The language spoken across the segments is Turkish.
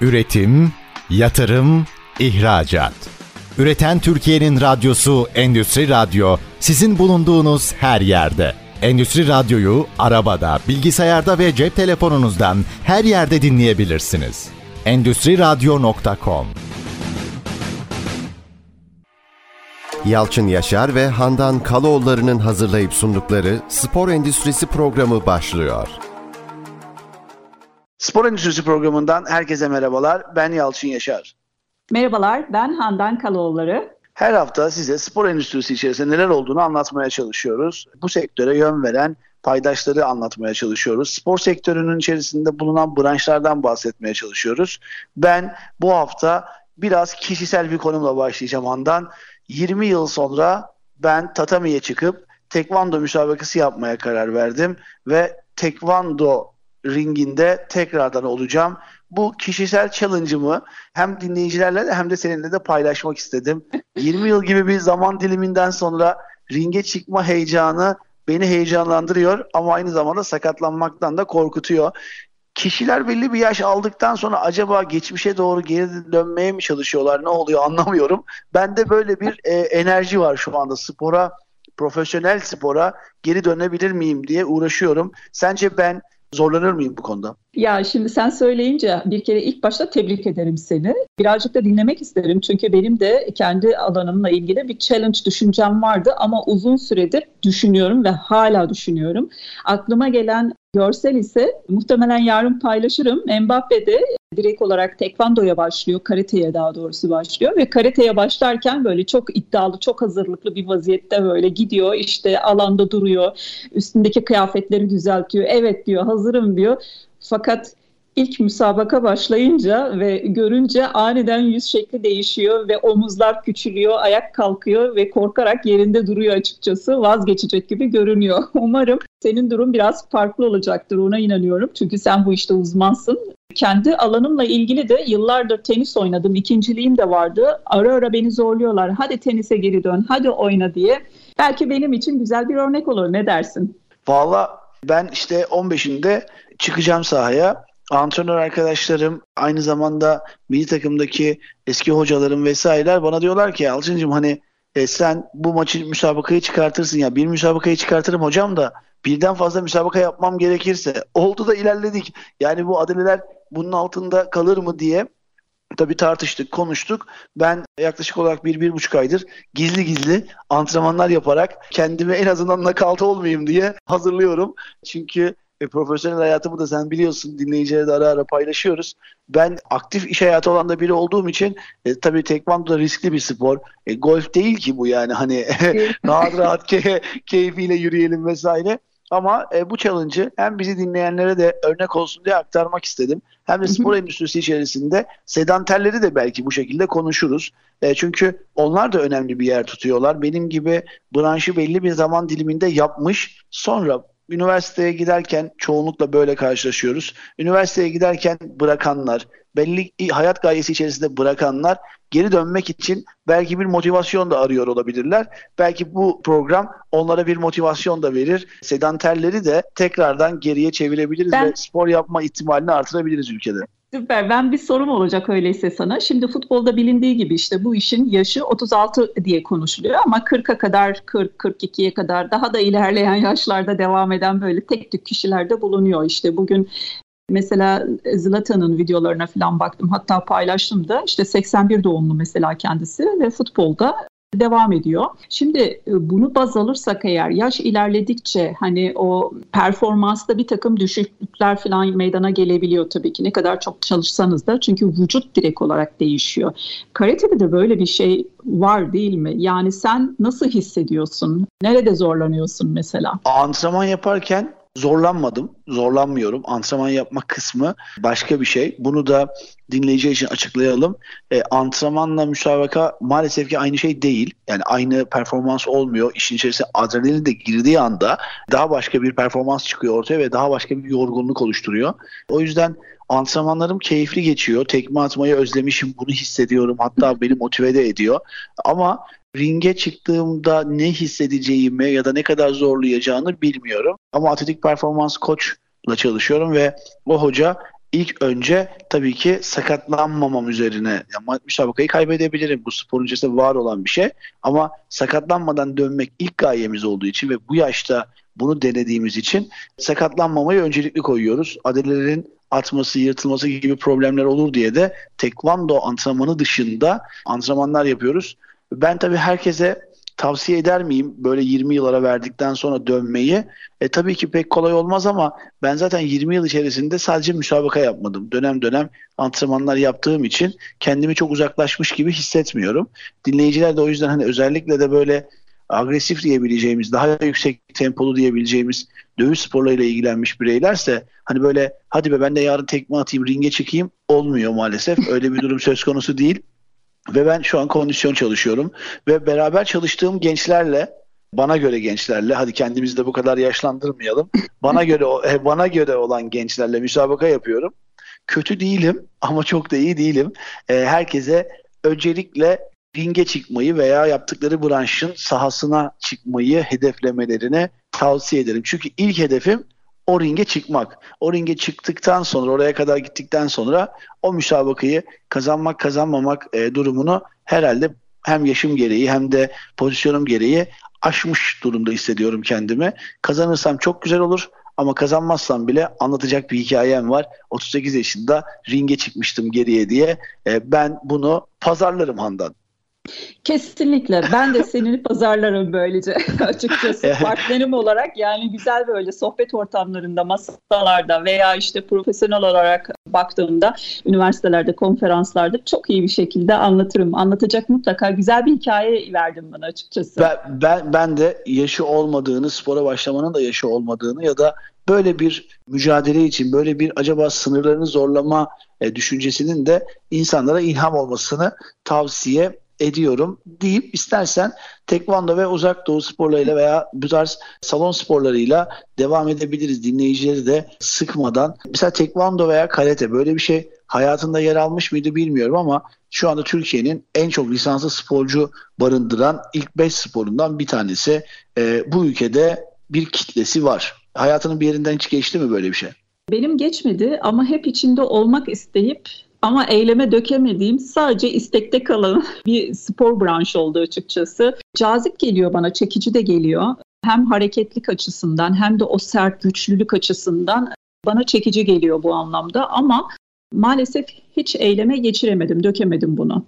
Üretim, yatırım, ihracat. Üreten Türkiye'nin radyosu Endüstri Radyo sizin bulunduğunuz her yerde. Endüstri Radyo'yu arabada, bilgisayarda ve cep telefonunuzdan her yerde dinleyebilirsiniz. Endüstri Radyo.com Yalçın Yaşar ve Handan Kaloğulları'nın hazırlayıp sundukları Spor Endüstrisi programı başlıyor. Spor Endüstrisi programından herkese merhabalar. Ben Yalçın Yaşar. Merhabalar, ben Handan Kaloğulları. Her hafta size spor endüstrisi içerisinde neler olduğunu anlatmaya çalışıyoruz. Bu sektöre yön veren paydaşları anlatmaya çalışıyoruz. Spor sektörünün içerisinde bulunan branşlardan bahsetmeye çalışıyoruz. Ben bu hafta biraz kişisel bir konumla başlayacağım Handan. 20 yıl sonra ben tatamiye çıkıp tekvando müsabakası yapmaya karar verdim ve tekvando ringinde tekrardan olacağım. Bu kişisel challenge'ımı hem dinleyicilerle hem de seninle de paylaşmak istedim. 20 yıl gibi bir zaman diliminden sonra ringe çıkma heyecanı beni heyecanlandırıyor ama aynı zamanda sakatlanmaktan da korkutuyor. Kişiler belli bir yaş aldıktan sonra acaba geçmişe doğru geri dönmeye mi çalışıyorlar ne oluyor anlamıyorum. Bende böyle bir e, enerji var şu anda spora, profesyonel spora geri dönebilir miyim diye uğraşıyorum. Sence ben zorlanır mıyım bu konuda? Ya şimdi sen söyleyince bir kere ilk başta tebrik ederim seni. Birazcık da dinlemek isterim çünkü benim de kendi alanımla ilgili bir challenge düşüncem vardı ama uzun süredir düşünüyorum ve hala düşünüyorum. Aklıma gelen görsel ise muhtemelen yarın paylaşırım. Mbappe de direkt olarak tekvandoya başlıyor, karateye daha doğrusu başlıyor ve karateye başlarken böyle çok iddialı, çok hazırlıklı bir vaziyette böyle gidiyor. işte alanda duruyor, üstündeki kıyafetleri düzeltiyor. Evet diyor, hazırım diyor. Fakat ilk müsabaka başlayınca ve görünce aniden yüz şekli değişiyor ve omuzlar küçülüyor, ayak kalkıyor ve korkarak yerinde duruyor açıkçası. Vazgeçecek gibi görünüyor. Umarım senin durum biraz farklı olacaktır ona inanıyorum. Çünkü sen bu işte uzmansın. Kendi alanımla ilgili de yıllardır tenis oynadım. İkinciliğim de vardı. Ara ara beni zorluyorlar. Hadi tenise geri dön, hadi oyna diye. Belki benim için güzel bir örnek olur. Ne dersin? Valla ben işte 15'inde çıkacağım sahaya. Antrenör arkadaşlarım aynı zamanda milli takımdaki eski hocalarım vesaireler bana diyorlar ki Alçıncığım hani e, sen bu maçı müsabakayı çıkartırsın ya bir müsabakayı çıkartırım hocam da birden fazla müsabaka yapmam gerekirse oldu da ilerledik. Yani bu adeleler bunun altında kalır mı diye tabii tartıştık, konuştuk. Ben yaklaşık olarak bir, bir buçuk aydır gizli gizli antrenmanlar yaparak kendimi en azından nakalt olmayayım diye hazırlıyorum. Çünkü e, profesyonel hayatımı da sen biliyorsun dinleyicilere de ara ara paylaşıyoruz. Ben aktif iş hayatı olan da biri olduğum için e, tabii tekvando da riskli bir spor. E, golf değil ki bu yani hani rahat rahat key keyfiyle yürüyelim vesaire. Ama e, bu challenge'ı hem bizi dinleyenlere de örnek olsun diye aktarmak istedim. Hem de spor endüstrisi içerisinde sedanterleri de belki bu şekilde konuşuruz. E, çünkü onlar da önemli bir yer tutuyorlar. Benim gibi branşı belli bir zaman diliminde yapmış sonra üniversiteye giderken çoğunlukla böyle karşılaşıyoruz. Üniversiteye giderken bırakanlar, belli hayat gayesi içerisinde bırakanlar geri dönmek için belki bir motivasyon da arıyor olabilirler. Belki bu program onlara bir motivasyon da verir. Sedanterleri de tekrardan geriye çevirebiliriz ben... ve spor yapma ihtimalini artırabiliriz ülkede. Süper. Ben bir sorum olacak öyleyse sana. Şimdi futbolda bilindiği gibi işte bu işin yaşı 36 diye konuşuluyor ama 40'a kadar, 40-42'ye kadar daha da ilerleyen yaşlarda devam eden böyle tek tük kişiler de bulunuyor. İşte bugün Mesela Zlatan'ın videolarına falan baktım. Hatta paylaştım da işte 81 doğumlu mesela kendisi ve futbolda devam ediyor. Şimdi e, bunu baz alırsak eğer yaş ilerledikçe hani o performansta bir takım düşüklükler falan meydana gelebiliyor tabii ki ne kadar çok çalışsanız da çünkü vücut direkt olarak değişiyor. Karatede de böyle bir şey var değil mi? Yani sen nasıl hissediyorsun? Nerede zorlanıyorsun mesela? Antrenman yaparken zorlanmadım, zorlanmıyorum. Antrenman yapmak kısmı başka bir şey. Bunu da dinleyici için açıklayalım. E, antrenmanla müsabaka maalesef ki aynı şey değil. Yani aynı performans olmuyor. İşin içerisine adrenalin de girdiği anda daha başka bir performans çıkıyor ortaya ve daha başka bir yorgunluk oluşturuyor. O yüzden antrenmanlarım keyifli geçiyor. Tekme atmayı özlemişim. Bunu hissediyorum. Hatta beni motive de ediyor. Ama ringe çıktığımda ne hissedeceğimi ya da ne kadar zorlayacağını bilmiyorum. Ama atletik performans koçla çalışıyorum ve o hoca ilk önce tabii ki sakatlanmamam üzerine yani müsabakayı kaybedebilirim. Bu sporun içerisinde var olan bir şey. Ama sakatlanmadan dönmek ilk gayemiz olduğu için ve bu yaşta bunu denediğimiz için sakatlanmamayı öncelikli koyuyoruz. Adelerin atması, yırtılması gibi problemler olur diye de tekvando antrenmanı dışında antrenmanlar yapıyoruz. Ben tabii herkese tavsiye eder miyim böyle 20 yıllara verdikten sonra dönmeyi? E tabii ki pek kolay olmaz ama ben zaten 20 yıl içerisinde sadece müsabaka yapmadım. Dönem dönem antrenmanlar yaptığım için kendimi çok uzaklaşmış gibi hissetmiyorum. Dinleyiciler de o yüzden hani özellikle de böyle agresif diyebileceğimiz, daha yüksek tempolu diyebileceğimiz dövüş sporlarıyla ilgilenmiş bireylerse hani böyle hadi be ben de yarın tekme atayım ringe çıkayım olmuyor maalesef. Öyle bir durum söz konusu değil. Ve ben şu an kondisyon çalışıyorum ve beraber çalıştığım gençlerle bana göre gençlerle hadi kendimizi de bu kadar yaşlandırmayalım. Bana göre e, bana göre olan gençlerle müsabaka yapıyorum. Kötü değilim ama çok da iyi değilim. E, herkese öncelikle ringe çıkmayı veya yaptıkları branşın sahasına çıkmayı hedeflemelerini tavsiye ederim. Çünkü ilk hedefim o ringe çıkmak. O ringe çıktıktan sonra oraya kadar gittikten sonra o müsabakayı kazanmak kazanmamak e, durumunu herhalde hem yaşım gereği hem de pozisyonum gereği aşmış durumda hissediyorum kendimi. Kazanırsam çok güzel olur ama kazanmazsam bile anlatacak bir hikayem var. 38 yaşında ringe çıkmıştım geriye diye. E, ben bunu pazarlarım Handan. Kesinlikle. Ben de seni pazarlarım böylece açıkçası. Partnerim olarak yani güzel böyle sohbet ortamlarında, masalarda veya işte profesyonel olarak baktığımda üniversitelerde, konferanslarda çok iyi bir şekilde anlatırım. Anlatacak mutlaka güzel bir hikaye verdim bana açıkçası. Ben, ben, ben de yaşı olmadığını, spora başlamanın da yaşı olmadığını ya da böyle bir mücadele için böyle bir acaba sınırlarını zorlama e, düşüncesinin de insanlara ilham olmasını tavsiye ediyorum deyip istersen tekvando ve uzak doğu sporlarıyla veya bu tarz salon sporlarıyla devam edebiliriz. Dinleyicileri de sıkmadan. Mesela tekvando veya karate böyle bir şey hayatında yer almış mıydı bilmiyorum ama şu anda Türkiye'nin en çok lisanslı sporcu barındıran ilk 5 sporundan bir tanesi. E, bu ülkede bir kitlesi var. Hayatının bir yerinden hiç geçti mi böyle bir şey? Benim geçmedi ama hep içinde olmak isteyip ama eyleme dökemediğim sadece istekte kalan bir spor branşı oldu açıkçası. Cazip geliyor bana, çekici de geliyor. Hem hareketlik açısından hem de o sert güçlülük açısından bana çekici geliyor bu anlamda ama maalesef hiç eyleme geçiremedim, dökemedim bunu.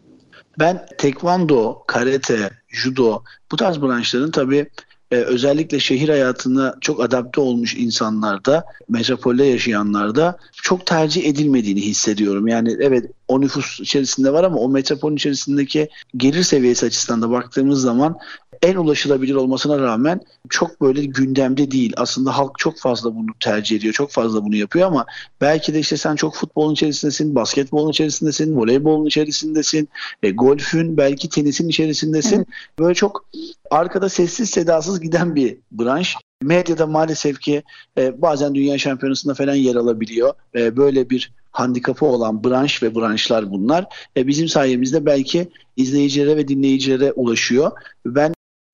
Ben tekvando, karate, judo bu tarz branşların tabii e, özellikle şehir hayatına çok adapte olmuş insanlarda, metropolde yaşayanlarda çok tercih edilmediğini hissediyorum. Yani evet o nüfus içerisinde var ama o metropolün içerisindeki gelir seviyesi açısından da baktığımız zaman en ulaşılabilir olmasına rağmen çok böyle gündemde değil. Aslında halk çok fazla bunu tercih ediyor, çok fazla bunu yapıyor ama belki de işte sen çok futbolun içerisindesin, basketbolun içerisindesin, voleybolun içerisindesin, e, golfün, belki tenisin içerisindesin. Evet. Böyle çok arkada sessiz sedasız giden bir branş. Medyada maalesef ki e, bazen dünya şampiyonasında falan yer alabiliyor. E, böyle bir handikapı olan branş ve branşlar bunlar. E, bizim sayemizde belki izleyicilere ve dinleyicilere ulaşıyor. Ben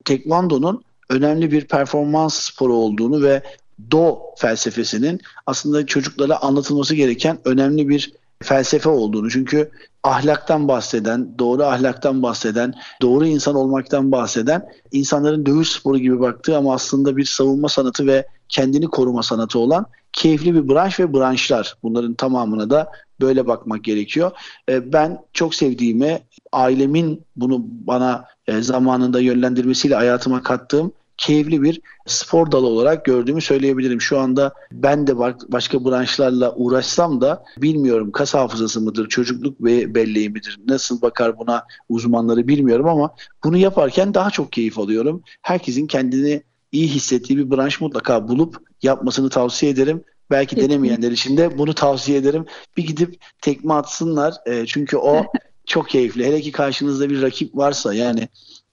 tekvandonun önemli bir performans sporu olduğunu ve Do felsefesinin aslında çocuklara anlatılması gereken önemli bir felsefe olduğunu. Çünkü ahlaktan bahseden, doğru ahlaktan bahseden, doğru insan olmaktan bahseden, insanların dövüş sporu gibi baktığı ama aslında bir savunma sanatı ve kendini koruma sanatı olan keyifli bir branş ve branşlar. Bunların tamamına da böyle bakmak gerekiyor. Ee, ben çok sevdiğime, ailemin bunu bana e, zamanında yönlendirmesiyle hayatıma kattığım keyifli bir spor dalı olarak gördüğümü söyleyebilirim. Şu anda ben de başka branşlarla uğraşsam da bilmiyorum kas hafızası mıdır, çocukluk ve belleği midir, nasıl bakar buna uzmanları bilmiyorum ama bunu yaparken daha çok keyif alıyorum. Herkesin kendini iyi hissettiği bir branş mutlaka bulup yapmasını tavsiye ederim. Belki denemeyenler için de bunu tavsiye ederim. Bir gidip tekme atsınlar. E, çünkü o çok keyifli. Hele ki karşınızda bir rakip varsa yani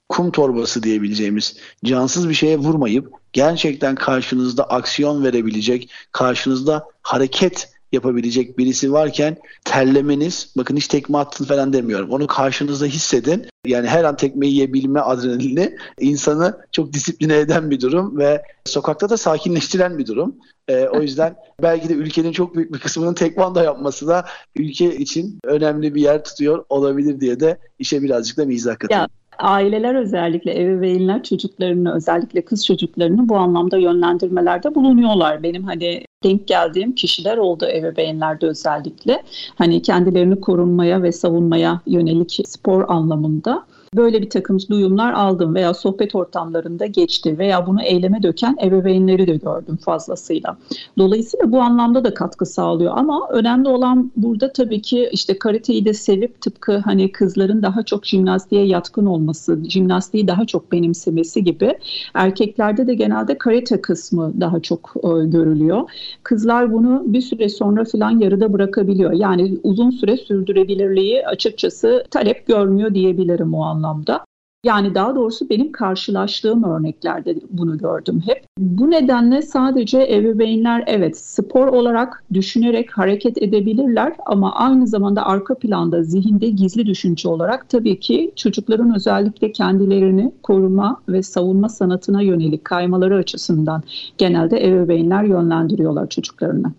kum torbası diyebileceğimiz cansız bir şeye vurmayıp gerçekten karşınızda aksiyon verebilecek, karşınızda hareket yapabilecek birisi varken terlemeniz, bakın hiç tekme attın falan demiyorum. Onu karşınızda hissedin. Yani her an tekmeyi yiyebilme adrenalini insanı çok disipline eden bir durum ve sokakta da sakinleştiren bir durum. E, o yüzden belki de ülkenin çok büyük bir kısmının tekvando yapması da ülke için önemli bir yer tutuyor olabilir diye de işe birazcık da mizah katıyor aileler özellikle ebeveynler çocuklarını özellikle kız çocuklarını bu anlamda yönlendirmelerde bulunuyorlar. Benim hani denk geldiğim kişiler oldu ebeveynlerde özellikle. Hani kendilerini korunmaya ve savunmaya yönelik spor anlamında böyle bir takım duyumlar aldım veya sohbet ortamlarında geçti veya bunu eyleme döken ebeveynleri de gördüm fazlasıyla. Dolayısıyla bu anlamda da katkı sağlıyor ama önemli olan burada tabii ki işte karateyi de sevip tıpkı hani kızların daha çok jimnastiğe yatkın olması, jimnastiği daha çok benimsemesi gibi erkeklerde de genelde karate kısmı daha çok e, görülüyor. Kızlar bunu bir süre sonra filan yarıda bırakabiliyor. Yani uzun süre sürdürebilirliği açıkçası talep görmüyor diyebilirim o anlamda anlamda. Yani daha doğrusu benim karşılaştığım örneklerde bunu gördüm hep. Bu nedenle sadece ebeveynler evet spor olarak düşünerek hareket edebilirler ama aynı zamanda arka planda zihinde gizli düşünce olarak tabii ki çocukların özellikle kendilerini koruma ve savunma sanatına yönelik kaymaları açısından genelde ebeveynler yönlendiriyorlar çocuklarını.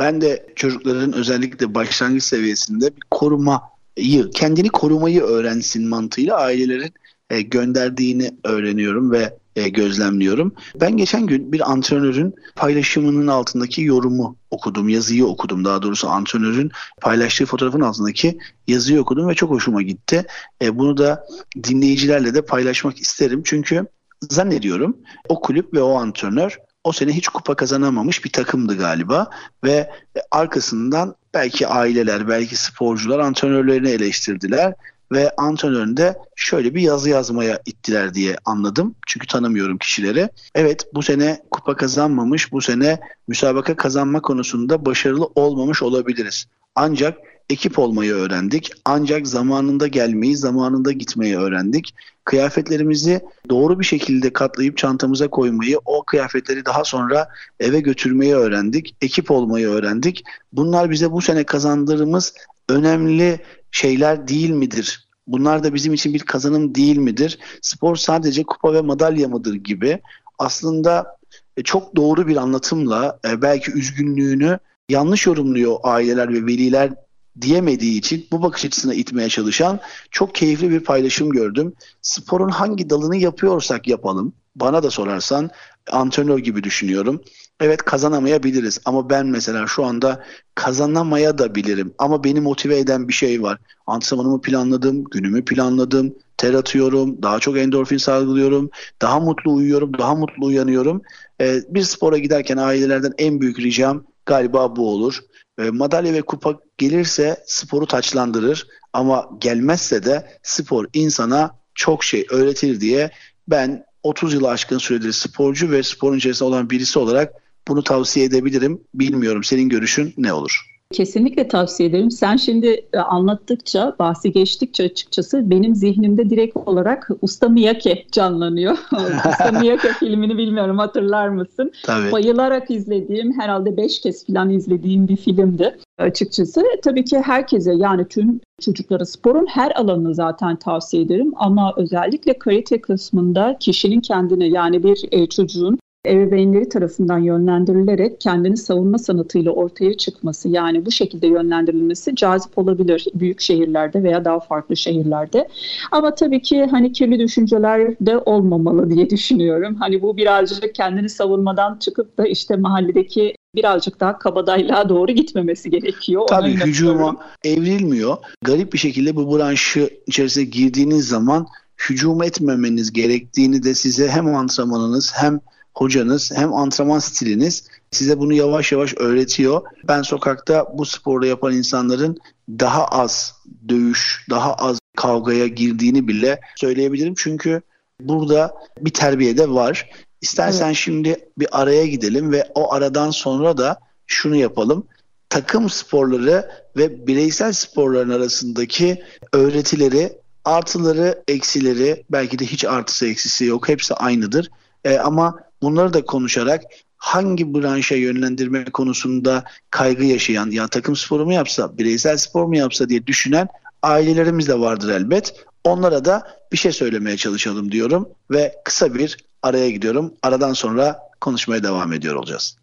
Ben de çocukların özellikle başlangıç seviyesinde bir koruma kendini korumayı öğrensin mantığıyla ailelerin e, gönderdiğini öğreniyorum ve e, gözlemliyorum. Ben geçen gün bir antrenörün paylaşımının altındaki yorumu okudum, yazıyı okudum. Daha doğrusu antrenörün paylaştığı fotoğrafın altındaki yazıyı okudum ve çok hoşuma gitti. E, bunu da dinleyicilerle de paylaşmak isterim. Çünkü zannediyorum o kulüp ve o antrenör o sene hiç kupa kazanamamış bir takımdı galiba ve arkasından belki aileler, belki sporcular antrenörlerini eleştirdiler ve antrenörün de şöyle bir yazı yazmaya ittiler diye anladım. Çünkü tanımıyorum kişileri. Evet bu sene kupa kazanmamış, bu sene müsabaka kazanma konusunda başarılı olmamış olabiliriz. Ancak ekip olmayı öğrendik. Ancak zamanında gelmeyi, zamanında gitmeyi öğrendik. Kıyafetlerimizi doğru bir şekilde katlayıp çantamıza koymayı, o kıyafetleri daha sonra eve götürmeyi öğrendik. Ekip olmayı öğrendik. Bunlar bize bu sene kazandığımız önemli şeyler değil midir? Bunlar da bizim için bir kazanım değil midir? Spor sadece kupa ve madalya mıdır gibi aslında e, çok doğru bir anlatımla e, belki üzgünlüğünü yanlış yorumluyor aileler ve veliler diyemediği için bu bakış açısına itmeye çalışan çok keyifli bir paylaşım gördüm. Sporun hangi dalını yapıyorsak yapalım. Bana da sorarsan antrenör gibi düşünüyorum. Evet kazanamayabiliriz ama ben mesela şu anda kazanamaya da bilirim. Ama beni motive eden bir şey var. Antrenmanımı planladım, günümü planladım, ter atıyorum, daha çok endorfin salgılıyorum, daha mutlu uyuyorum, daha mutlu uyanıyorum. Ee, bir spora giderken ailelerden en büyük ricam galiba bu olur. E, madalya ve kupa gelirse sporu taçlandırır ama gelmezse de spor insana çok şey öğretir diye ben 30 yılı aşkın süredir sporcu ve sporun içerisinde olan birisi olarak bunu tavsiye edebilirim. Bilmiyorum senin görüşün ne olur? Kesinlikle tavsiye ederim. Sen şimdi e, anlattıkça, bahsi geçtikçe açıkçası benim zihnimde direkt olarak Usta Miyake canlanıyor. Usta Miyake filmini bilmiyorum hatırlar mısın? Tabii. Bayılarak izlediğim, herhalde beş kez falan izlediğim bir filmdi açıkçası. Tabii ki herkese yani tüm çocuklara sporun her alanını zaten tavsiye ederim ama özellikle karate kısmında kişinin kendine yani bir e, çocuğun ebeveynleri tarafından yönlendirilerek kendini savunma sanatıyla ortaya çıkması yani bu şekilde yönlendirilmesi cazip olabilir büyük şehirlerde veya daha farklı şehirlerde. Ama tabii ki hani kirli düşünceler de olmamalı diye düşünüyorum. Hani bu birazcık kendini savunmadan çıkıp da işte mahalledeki birazcık daha kabadaylığa doğru gitmemesi gerekiyor. Tabii hücuma evrilmiyor. Garip bir şekilde bu branşı içerisine girdiğiniz zaman hücum etmemeniz gerektiğini de size hem antrenmanınız hem hocanız hem antrenman stiliniz size bunu yavaş yavaş öğretiyor. Ben sokakta bu sporda yapan insanların daha az dövüş, daha az kavgaya girdiğini bile söyleyebilirim. Çünkü burada bir terbiye de var. İstersen evet. şimdi bir araya gidelim ve o aradan sonra da şunu yapalım. Takım sporları ve bireysel sporların arasındaki öğretileri, artıları, eksileri, belki de hiç artısı eksisi yok. Hepsi aynıdır. E, ama bunları da konuşarak hangi branşa yönlendirme konusunda kaygı yaşayan ya takım sporu mu yapsa, bireysel spor mu yapsa diye düşünen ailelerimiz de vardır elbet. Onlara da bir şey söylemeye çalışalım diyorum ve kısa bir araya gidiyorum. Aradan sonra konuşmaya devam ediyor olacağız.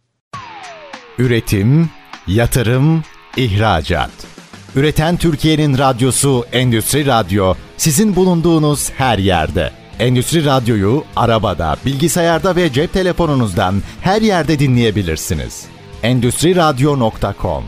Üretim, yatırım, ihracat. Üreten Türkiye'nin radyosu Endüstri Radyo sizin bulunduğunuz her yerde. Endüstri Radyo'yu arabada, bilgisayarda ve cep telefonunuzdan her yerde dinleyebilirsiniz. Endüstri Radyo.com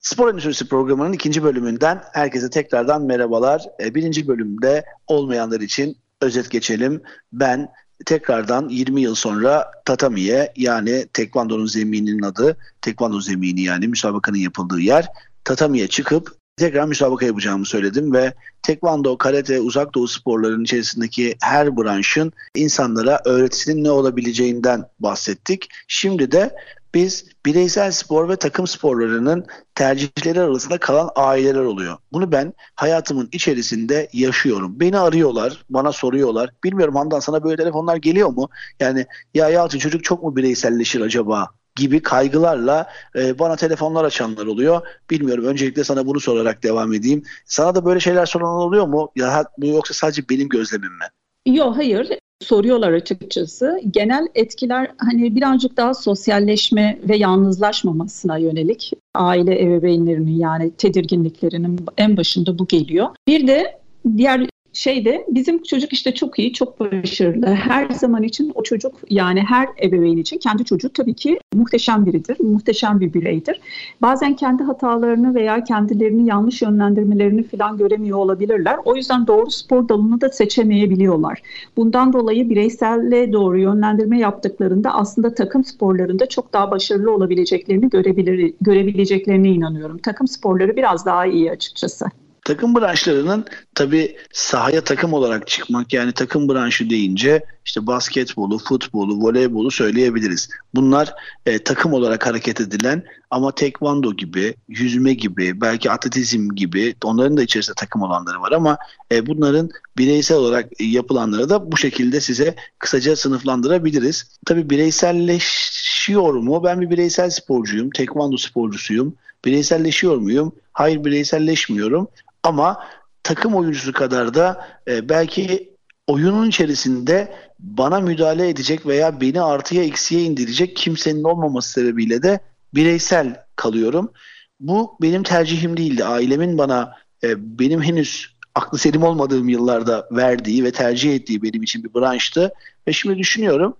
Spor Endüstrisi programının ikinci bölümünden herkese tekrardan merhabalar. E, birinci bölümde olmayanlar için özet geçelim. Ben tekrardan 20 yıl sonra tatamiye yani tekvandonun zemininin adı tekvando zemini yani müsabakanın yapıldığı yer tatamiye çıkıp tekrar müsabaka yapacağımı söyledim ve tekvando, karate, uzak doğu sporlarının içerisindeki her branşın insanlara öğretisinin ne olabileceğinden bahsettik. Şimdi de biz bireysel spor ve takım sporlarının tercihleri arasında kalan aileler oluyor. Bunu ben hayatımın içerisinde yaşıyorum. Beni arıyorlar, bana soruyorlar. Bilmiyorum Handan sana böyle telefonlar geliyor mu? Yani ya Yalçın çocuk çok mu bireyselleşir acaba gibi kaygılarla e, bana telefonlar açanlar oluyor. Bilmiyorum öncelikle sana bunu sorarak devam edeyim. Sana da böyle şeyler soran oluyor mu? Ya yoksa sadece benim gözlemim mi? Yok hayır soruyorlar açıkçası. Genel etkiler hani birazcık daha sosyalleşme ve yalnızlaşmamasına yönelik aile ebeveynlerinin yani tedirginliklerinin en başında bu geliyor. Bir de diğer şey de bizim çocuk işte çok iyi, çok başarılı. Her zaman için o çocuk yani her ebeveyn için kendi çocuğu tabii ki muhteşem biridir, muhteşem bir bireydir. Bazen kendi hatalarını veya kendilerini yanlış yönlendirmelerini falan göremiyor olabilirler. O yüzden doğru spor dalını da seçemeyebiliyorlar. Bundan dolayı bireyselle doğru yönlendirme yaptıklarında aslında takım sporlarında çok daha başarılı olabileceklerini görebilir, görebileceklerine inanıyorum. Takım sporları biraz daha iyi açıkçası. Takım branşlarının tabi sahaya takım olarak çıkmak yani takım branşı deyince işte basketbolu, futbolu, voleybolu söyleyebiliriz. Bunlar e, takım olarak hareket edilen ama tekvando gibi, yüzme gibi, belki atletizm gibi onların da içerisinde takım olanları var ama e, bunların bireysel olarak yapılanları da bu şekilde size kısaca sınıflandırabiliriz. Tabi bireyselleşiyor mu? Ben bir bireysel sporcuyum, tekvando sporcusuyum. Bireyselleşiyor muyum? Hayır bireyselleşmiyorum. Ama takım oyuncusu kadar da e, belki oyunun içerisinde bana müdahale edecek veya beni artıya eksiye indirecek kimsenin olmaması sebebiyle de bireysel kalıyorum. Bu benim tercihim değildi. Ailemin bana e, benim henüz aklı selim olmadığım yıllarda verdiği ve tercih ettiği benim için bir branştı. Ve şimdi düşünüyorum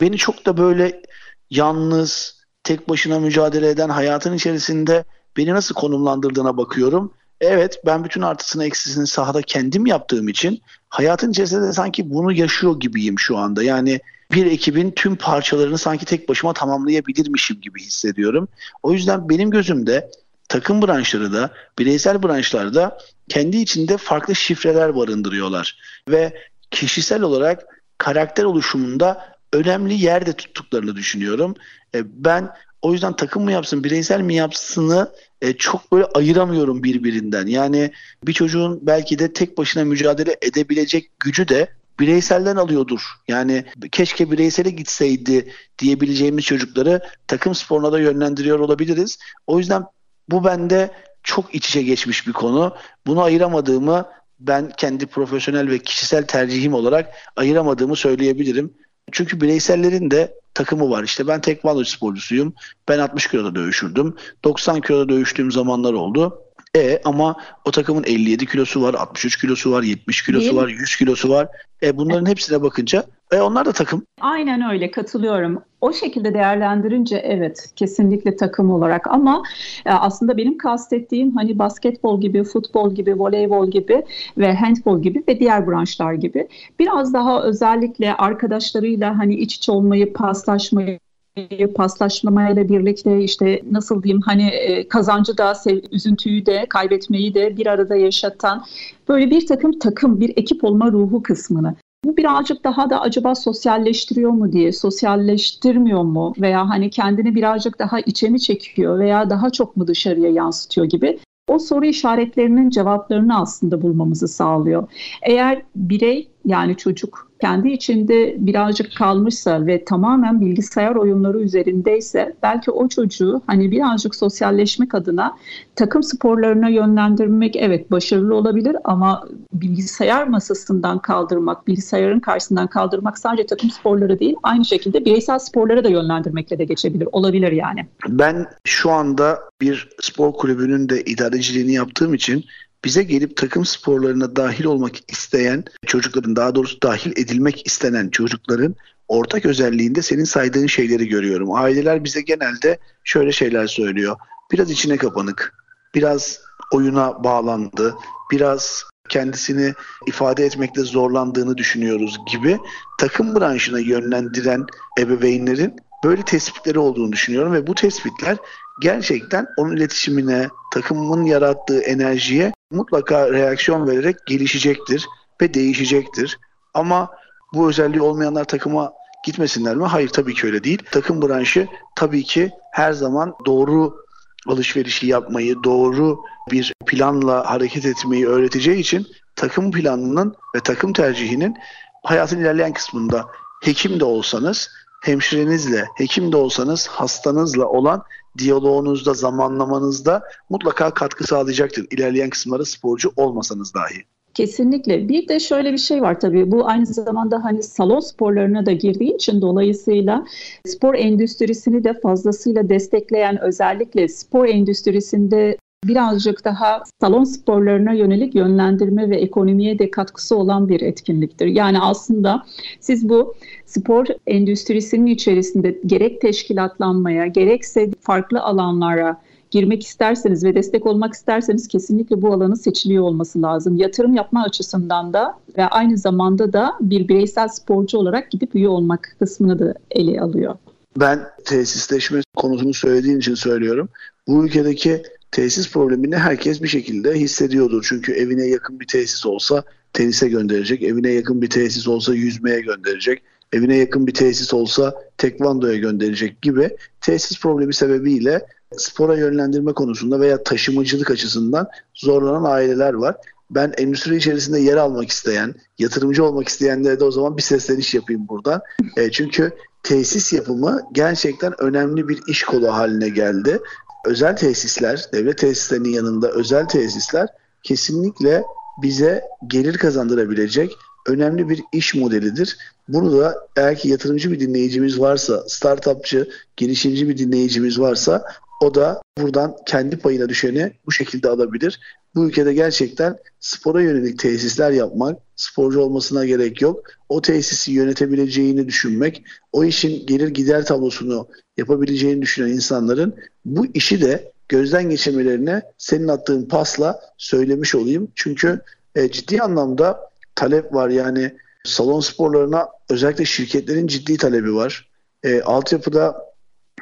beni çok da böyle yalnız, tek başına mücadele eden hayatın içerisinde beni nasıl konumlandırdığına bakıyorum Evet ben bütün artısını eksisini sahada kendim yaptığım için hayatın içerisinde de sanki bunu yaşıyor gibiyim şu anda. Yani bir ekibin tüm parçalarını sanki tek başıma tamamlayabilirmişim gibi hissediyorum. O yüzden benim gözümde takım branşları da bireysel branşlarda kendi içinde farklı şifreler barındırıyorlar. Ve kişisel olarak karakter oluşumunda önemli yerde tuttuklarını düşünüyorum. E, ben o yüzden takım mı yapsın, bireysel mi yapsını e, çok böyle ayıramıyorum birbirinden. Yani bir çocuğun belki de tek başına mücadele edebilecek gücü de bireyselden alıyordur. Yani keşke bireysele gitseydi diyebileceğimiz çocukları takım sporuna da yönlendiriyor olabiliriz. O yüzden bu bende çok iç içe geçmiş bir konu. Bunu ayıramadığımı ben kendi profesyonel ve kişisel tercihim olarak ayıramadığımı söyleyebilirim. Çünkü bireysellerin de takımı var. İşte ben tekvando sporcusuyum. Ben 60 kiloda dövüşürdüm. 90 kiloda dövüştüğüm zamanlar oldu. E ama o takımın 57 kilosu var, 63 kilosu var, 70 kilosu Değil var, 100 kilosu var. E bunların hepsine bakınca e onlar da takım. Aynen öyle katılıyorum. O şekilde değerlendirince evet kesinlikle takım olarak ama e, aslında benim kastettiğim hani basketbol gibi, futbol gibi, voleybol gibi ve handbol gibi ve diğer branşlar gibi biraz daha özellikle arkadaşlarıyla hani iç içe olmayı, paslaşmayı paslaşmamayla birlikte işte nasıl diyeyim hani e, kazancı da üzüntüyü de kaybetmeyi de bir arada yaşatan böyle bir takım takım bir ekip olma ruhu kısmını bu birazcık daha da acaba sosyalleştiriyor mu diye, sosyalleştirmiyor mu veya hani kendini birazcık daha içe mi çekiyor veya daha çok mu dışarıya yansıtıyor gibi o soru işaretlerinin cevaplarını aslında bulmamızı sağlıyor. Eğer birey yani çocuk kendi içinde birazcık kalmışsa ve tamamen bilgisayar oyunları üzerindeyse belki o çocuğu hani birazcık sosyalleşmek adına takım sporlarına yönlendirmek evet başarılı olabilir ama bilgisayar masasından kaldırmak, bilgisayarın karşısından kaldırmak sadece takım sporları değil aynı şekilde bireysel sporlara da yönlendirmekle de geçebilir. Olabilir yani. Ben şu anda bir spor kulübünün de idareciliğini yaptığım için bize gelip takım sporlarına dahil olmak isteyen çocukların daha doğrusu dahil edilmek istenen çocukların ortak özelliğinde senin saydığın şeyleri görüyorum. Aileler bize genelde şöyle şeyler söylüyor. Biraz içine kapanık, biraz oyuna bağlandı, biraz kendisini ifade etmekte zorlandığını düşünüyoruz gibi takım branşına yönlendiren ebeveynlerin böyle tespitleri olduğunu düşünüyorum ve bu tespitler gerçekten onun iletişimine, takımın yarattığı enerjiye mutlaka reaksiyon vererek gelişecektir ve değişecektir. Ama bu özelliği olmayanlar takıma gitmesinler mi? Hayır tabii ki öyle değil. Takım branşı tabii ki her zaman doğru alışverişi yapmayı, doğru bir planla hareket etmeyi öğreteceği için takım planının ve takım tercihinin hayatın ilerleyen kısmında hekim de olsanız, hemşirenizle, hekim de olsanız hastanızla olan diyaloğunuzda, zamanlamanızda mutlaka katkı sağlayacaktır. İlerleyen kısımlara sporcu olmasanız dahi. Kesinlikle. Bir de şöyle bir şey var tabii. Bu aynı zamanda hani salon sporlarına da girdiği için dolayısıyla spor endüstrisini de fazlasıyla destekleyen özellikle spor endüstrisinde birazcık daha salon sporlarına yönelik yönlendirme ve ekonomiye de katkısı olan bir etkinliktir. Yani aslında siz bu spor endüstrisinin içerisinde gerek teşkilatlanmaya gerekse farklı alanlara girmek isterseniz ve destek olmak isterseniz kesinlikle bu alanın seçiliyor olması lazım. Yatırım yapma açısından da ve aynı zamanda da bir bireysel sporcu olarak gidip üye olmak kısmını da ele alıyor. Ben tesisleşme konusunu söylediğin için söylüyorum. Bu ülkedeki tesis problemini herkes bir şekilde hissediyordur. Çünkü evine yakın bir tesis olsa tenise gönderecek, evine yakın bir tesis olsa yüzmeye gönderecek, evine yakın bir tesis olsa tekvandoya gönderecek gibi tesis problemi sebebiyle spora yönlendirme konusunda veya taşımacılık açısından zorlanan aileler var. Ben endüstri içerisinde yer almak isteyen, yatırımcı olmak isteyenlere de o zaman bir sesleniş yapayım buradan. E, çünkü tesis yapımı gerçekten önemli bir iş kolu haline geldi özel tesisler, devlet tesislerinin yanında özel tesisler kesinlikle bize gelir kazandırabilecek önemli bir iş modelidir. Bunu da eğer ki yatırımcı bir dinleyicimiz varsa, startupçı, girişimci bir dinleyicimiz varsa o da buradan kendi payına düşeni bu şekilde alabilir. Bu ülkede gerçekten spora yönelik tesisler yapmak, sporcu olmasına gerek yok. O tesisi yönetebileceğini düşünmek, o işin gelir gider tablosunu yapabileceğini düşünen insanların bu işi de gözden geçirmelerine senin attığın pasla söylemiş olayım. Çünkü e, ciddi anlamda talep var. Yani salon sporlarına özellikle şirketlerin ciddi talebi var. E, altyapıda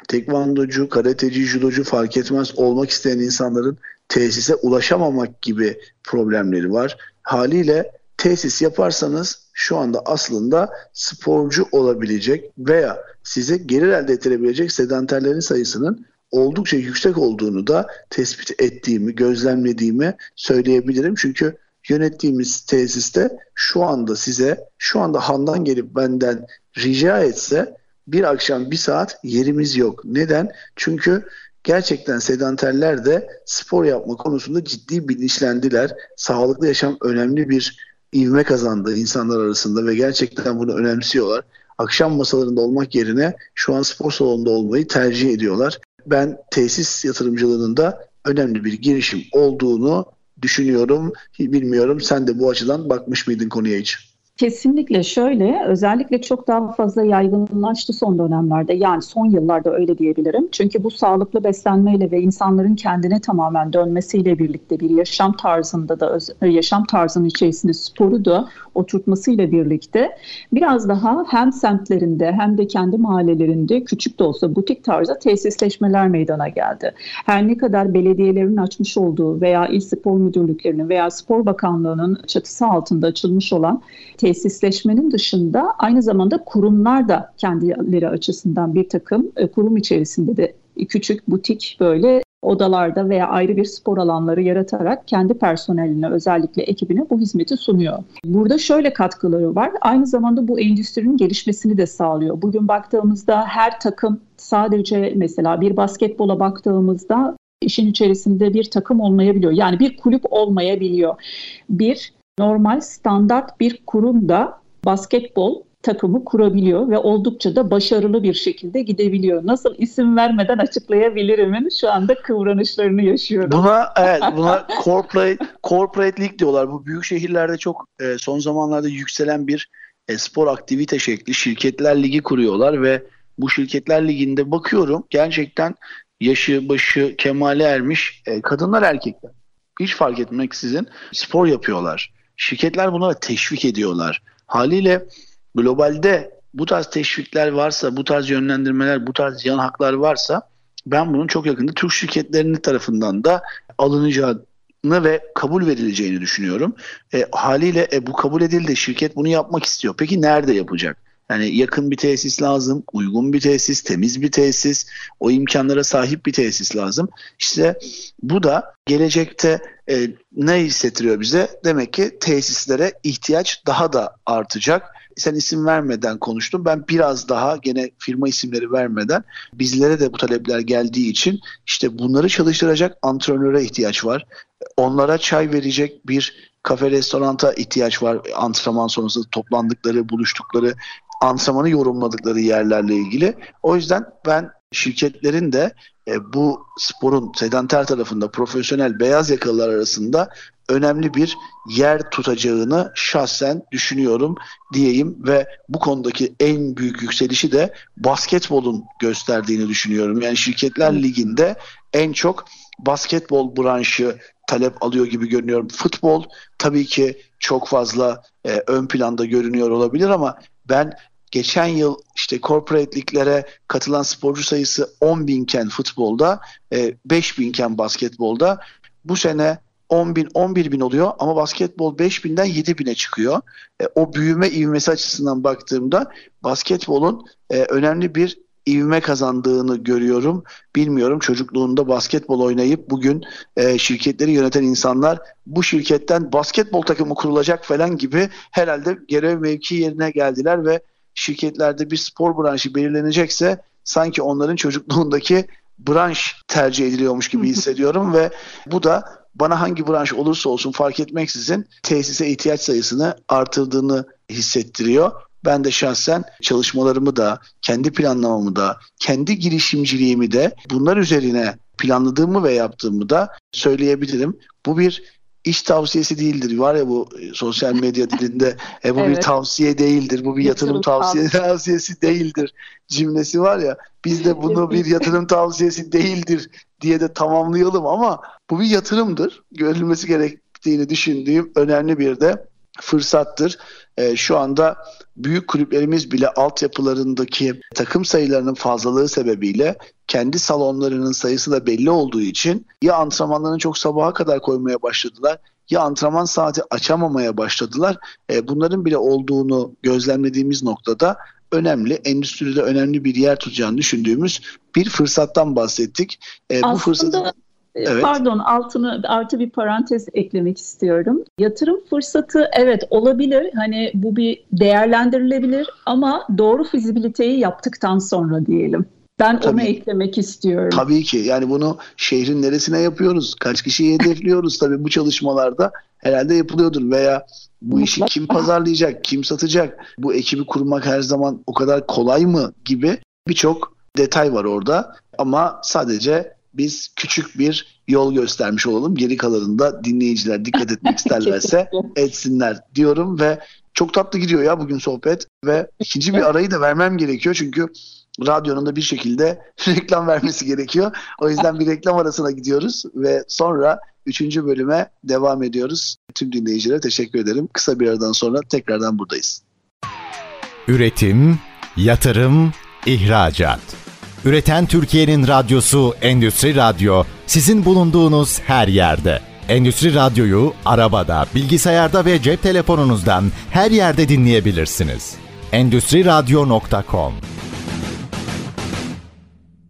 tekvandocu, karateci, judocu fark etmez olmak isteyen insanların tesise ulaşamamak gibi problemleri var. Haliyle tesis yaparsanız şu anda aslında sporcu olabilecek veya size gelir elde ettirebilecek sedanterlerin sayısının oldukça yüksek olduğunu da tespit ettiğimi, gözlemlediğimi söyleyebilirim. Çünkü yönettiğimiz tesiste şu anda size, şu anda Handan gelip benden rica etse bir akşam bir saat yerimiz yok. Neden? Çünkü gerçekten sedanterler de spor yapma konusunda ciddi bilinçlendiler. Sağlıklı yaşam önemli bir ivme kazandı insanlar arasında ve gerçekten bunu önemsiyorlar. Akşam masalarında olmak yerine şu an spor salonunda olmayı tercih ediyorlar. Ben tesis yatırımcılığının da önemli bir girişim olduğunu düşünüyorum. Bilmiyorum sen de bu açıdan bakmış mıydın konuya hiç? Kesinlikle şöyle, özellikle çok daha fazla yaygınlaştı son dönemlerde. Yani son yıllarda öyle diyebilirim. Çünkü bu sağlıklı beslenmeyle ve insanların kendine tamamen dönmesiyle birlikte bir yaşam tarzında da yaşam tarzının içerisinde sporu da oturtmasıyla birlikte biraz daha hem semtlerinde hem de kendi mahallelerinde küçük de olsa butik tarzda tesisleşmeler meydana geldi. Her ne kadar belediyelerin açmış olduğu veya il spor müdürlüklerinin veya spor bakanlığının çatısı altında açılmış olan tesisleşmenin dışında aynı zamanda kurumlar da kendileri açısından bir takım e, kurum içerisinde de küçük butik böyle odalarda veya ayrı bir spor alanları yaratarak kendi personeline özellikle ekibine bu hizmeti sunuyor. Burada şöyle katkıları var. Aynı zamanda bu endüstrinin gelişmesini de sağlıyor. Bugün baktığımızda her takım sadece mesela bir basketbola baktığımızda işin içerisinde bir takım olmayabiliyor. Yani bir kulüp olmayabiliyor. Bir normal standart bir kurumda basketbol takımı kurabiliyor ve oldukça da başarılı bir şekilde gidebiliyor. Nasıl isim vermeden açıklayabilirimin şu anda kıvranışlarını yaşıyorum. Buna evet buna corporate corporate league diyorlar. Bu büyük şehirlerde çok e, son zamanlarda yükselen bir e, spor aktivite şekli. Şirketler ligi kuruyorlar ve bu şirketler liginde bakıyorum gerçekten yaşı başı kemale ermiş e, kadınlar erkekler hiç fark etmeksizin spor yapıyorlar. Şirketler bunlara teşvik ediyorlar. Haliyle globalde bu tarz teşvikler varsa, bu tarz yönlendirmeler, bu tarz yan haklar varsa ben bunun çok yakında Türk şirketlerinin tarafından da alınacağını ve kabul verileceğini düşünüyorum. E, haliyle e, bu kabul edildi. Şirket bunu yapmak istiyor. Peki nerede yapacak? Yani yakın bir tesis lazım, uygun bir tesis, temiz bir tesis, o imkanlara sahip bir tesis lazım. İşte bu da gelecekte e, ne hissettiriyor bize? Demek ki tesislere ihtiyaç daha da artacak. Sen isim vermeden konuştun. Ben biraz daha gene firma isimleri vermeden bizlere de bu talepler geldiği için işte bunları çalıştıracak antrenöre ihtiyaç var. Onlara çay verecek bir kafe restoranta ihtiyaç var. Antrenman sonrası toplandıkları, buluştukları, antrenmanı yorumladıkları yerlerle ilgili. O yüzden ben şirketlerin de e, bu sporun sedanter tarafında profesyonel beyaz yakalılar arasında önemli bir yer tutacağını şahsen düşünüyorum diyeyim ve bu konudaki en büyük yükselişi de basketbolun gösterdiğini düşünüyorum. Yani şirketler liginde en çok basketbol branşı talep alıyor gibi görünüyor. Futbol tabii ki çok fazla e, ön planda görünüyor olabilir ama ben geçen yıl işte corporate liglere katılan sporcu sayısı 10 binken futbolda, e, 5 binken basketbolda. Bu sene 10 bin, 11 bin oluyor ama basketbol 5 binden 7 bine çıkıyor. E, o büyüme ivmesi açısından baktığımda basketbolun e, önemli bir ivme kazandığını görüyorum. Bilmiyorum çocukluğunda basketbol oynayıp bugün e, şirketleri yöneten insanlar bu şirketten basketbol takımı kurulacak falan gibi herhalde görev mevki yerine geldiler ve şirketlerde bir spor branşı belirlenecekse sanki onların çocukluğundaki branş tercih ediliyormuş gibi hissediyorum ve bu da bana hangi branş olursa olsun fark etmeksizin tesise ihtiyaç sayısını artırdığını hissettiriyor. Ben de şahsen çalışmalarımı da, kendi planlamamı da, kendi girişimciliğimi de bunlar üzerine planladığımı ve yaptığımı da söyleyebilirim. Bu bir iş tavsiyesi değildir. Var ya bu e, sosyal medya dilinde e, bu evet. bir tavsiye değildir. Bu bir yatırım, yatırım tavsiye, tavsiyesi değildir cümlesi var ya. Biz de bunu bir yatırım tavsiyesi değildir diye de tamamlayalım ama bu bir yatırımdır. Görülmesi gerektiğini düşündüğüm önemli bir de fırsattır. E, şu anda büyük kulüplerimiz bile altyapılarındaki takım sayılarının fazlalığı sebebiyle kendi salonlarının sayısı da belli olduğu için ya antrenmanlarını çok sabaha kadar koymaya başladılar ya antrenman saati açamamaya başladılar. E, bunların bile olduğunu gözlemlediğimiz noktada önemli, endüstride önemli bir yer tutacağını düşündüğümüz bir fırsattan bahsettik. E, bu fırsatı evet. Pardon altını artı bir parantez eklemek istiyorum. Yatırım fırsatı evet olabilir. Hani bu bir değerlendirilebilir ama doğru fizibiliteyi yaptıktan sonra diyelim. Ben Tabii. onu eklemek istiyorum. Tabii ki. Yani bunu şehrin neresine yapıyoruz? Kaç kişiyi hedefliyoruz? Tabii bu çalışmalarda herhalde yapılıyordur veya bu işi kim pazarlayacak, kim satacak? Bu ekibi kurmak her zaman o kadar kolay mı gibi birçok detay var orada. Ama sadece biz küçük bir yol göstermiş olalım. Geri kalanında dinleyiciler dikkat etmek isterlerse etsinler diyorum ve çok tatlı gidiyor ya bugün sohbet ve ikinci bir arayı da vermem gerekiyor çünkü radyonun da bir şekilde reklam vermesi gerekiyor. O yüzden bir reklam arasına gidiyoruz ve sonra üçüncü bölüme devam ediyoruz. Tüm dinleyicilere teşekkür ederim. Kısa bir aradan sonra tekrardan buradayız. Üretim, yatırım, ihracat. Üreten Türkiye'nin radyosu Endüstri Radyo sizin bulunduğunuz her yerde. Endüstri Radyo'yu arabada, bilgisayarda ve cep telefonunuzdan her yerde dinleyebilirsiniz. Endüstri Radyo.com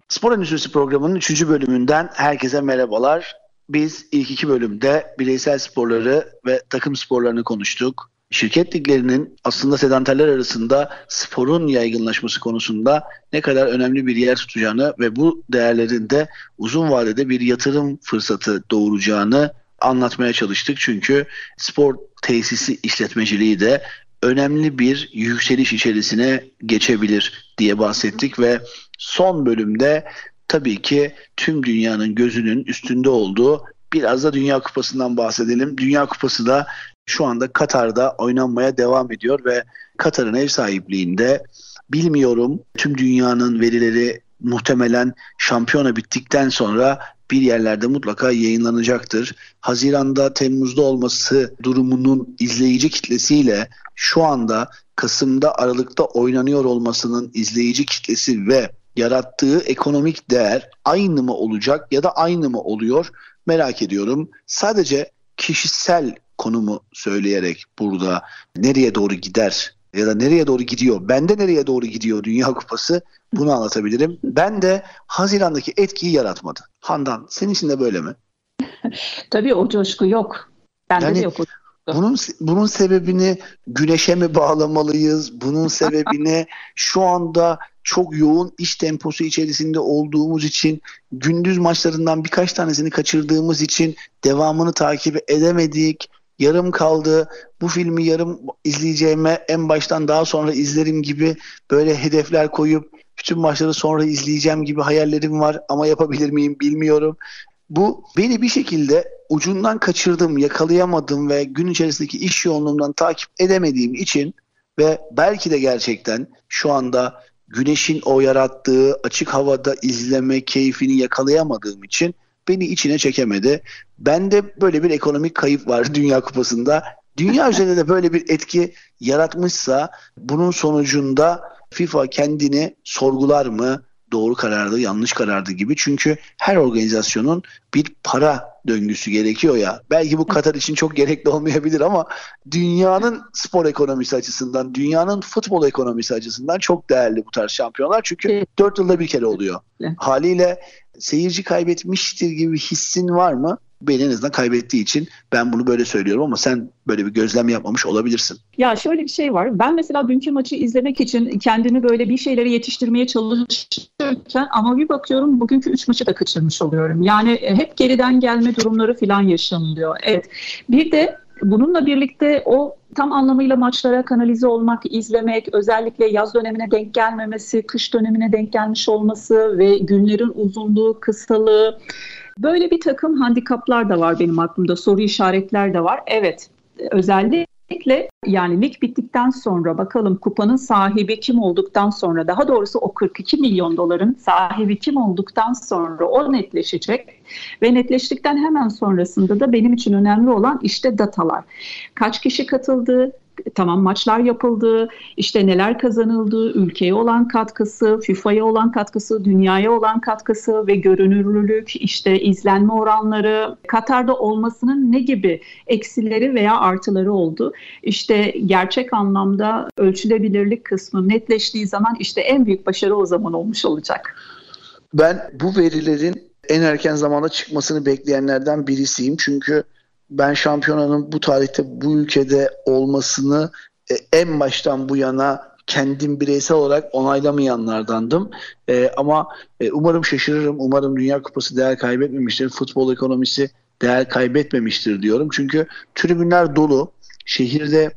Spor Endüstrisi programının 3. bölümünden herkese merhabalar. Biz ilk iki bölümde bireysel sporları ve takım sporlarını konuştuk. Şirket liglerinin aslında sedanterler arasında sporun yaygınlaşması konusunda ne kadar önemli bir yer tutacağını ve bu değerlerin de uzun vadede bir yatırım fırsatı doğuracağını anlatmaya çalıştık. Çünkü spor tesisi işletmeciliği de önemli bir yükseliş içerisine geçebilir diye bahsettik ve son bölümde tabii ki tüm dünyanın gözünün üstünde olduğu biraz da Dünya Kupası'ndan bahsedelim. Dünya Kupası da şu anda Katar'da oynanmaya devam ediyor ve Katar'ın ev sahipliğinde bilmiyorum tüm dünyanın verileri muhtemelen şampiyona bittikten sonra bir yerlerde mutlaka yayınlanacaktır. Haziranda, Temmuz'da olması durumunun izleyici kitlesiyle şu anda Kasım'da, Aralık'ta oynanıyor olmasının izleyici kitlesi ve yarattığı ekonomik değer aynı mı olacak ya da aynı mı oluyor merak ediyorum. Sadece kişisel konumu söyleyerek burada nereye doğru gider ya da nereye doğru gidiyor, bende nereye doğru gidiyor Dünya Kupası bunu anlatabilirim. Ben de Haziran'daki etkiyi yaratmadı. Handan senin için de böyle mi? Tabii o coşku yok. Bende yani, de yok bunun bunun sebebini güneşe mi bağlamalıyız? Bunun sebebini şu anda çok yoğun iş temposu içerisinde olduğumuz için gündüz maçlarından birkaç tanesini kaçırdığımız için devamını takip edemedik. Yarım kaldı. Bu filmi yarım izleyeceğime en baştan daha sonra izlerim gibi böyle hedefler koyup bütün maçları sonra izleyeceğim gibi hayallerim var ama yapabilir miyim bilmiyorum. Bu beni bir şekilde ucundan kaçırdım, yakalayamadım ve gün içerisindeki iş yoğunluğundan takip edemediğim için ve belki de gerçekten şu anda güneşin o yarattığı açık havada izleme keyfini yakalayamadığım için beni içine çekemedi. Bende böyle bir ekonomik kayıp var Dünya Kupası'nda. Dünya üzerinde de böyle bir etki yaratmışsa bunun sonucunda FIFA kendini sorgular mı? doğru karardı, yanlış karardı gibi. Çünkü her organizasyonun bir para döngüsü gerekiyor ya. Belki bu Katar için çok gerekli olmayabilir ama dünyanın spor ekonomisi açısından, dünyanın futbol ekonomisi açısından çok değerli bu tarz şampiyonlar. Çünkü dört yılda bir kere oluyor. Haliyle seyirci kaybetmiştir gibi hissin var mı? beni en azından kaybettiği için ben bunu böyle söylüyorum ama sen böyle bir gözlem yapmamış olabilirsin. Ya şöyle bir şey var. Ben mesela dünkü maçı izlemek için kendini böyle bir şeyleri yetiştirmeye çalışırken ama bir bakıyorum bugünkü üç maçı da kaçırmış oluyorum. Yani hep geriden gelme durumları falan yaşanılıyor. Evet. Bir de Bununla birlikte o tam anlamıyla maçlara kanalize olmak, izlemek, özellikle yaz dönemine denk gelmemesi, kış dönemine denk gelmiş olması ve günlerin uzunluğu, kısalığı, Böyle bir takım handikaplar da var benim aklımda, soru işaretler de var. Evet, özellikle yani lig bittikten sonra bakalım kupanın sahibi kim olduktan sonra daha doğrusu o 42 milyon doların sahibi kim olduktan sonra o netleşecek ve netleştikten hemen sonrasında da benim için önemli olan işte datalar. Kaç kişi katıldı, tamam maçlar yapıldı, işte neler kazanıldı, ülkeye olan katkısı, FIFA'ya olan katkısı, dünyaya olan katkısı ve görünürlülük, işte izlenme oranları, Katar'da olmasının ne gibi eksileri veya artıları oldu. İşte gerçek anlamda ölçülebilirlik kısmı netleştiği zaman işte en büyük başarı o zaman olmuş olacak. Ben bu verilerin en erken zamanda çıkmasını bekleyenlerden birisiyim. Çünkü ben şampiyonanın bu tarihte bu ülkede olmasını e, en baştan bu yana kendim bireysel olarak onaylamayanlardandım. E, ama e, umarım şaşırırım. Umarım Dünya Kupası değer kaybetmemiştir. Futbol ekonomisi değer kaybetmemiştir diyorum. Çünkü tribünler dolu. Şehirde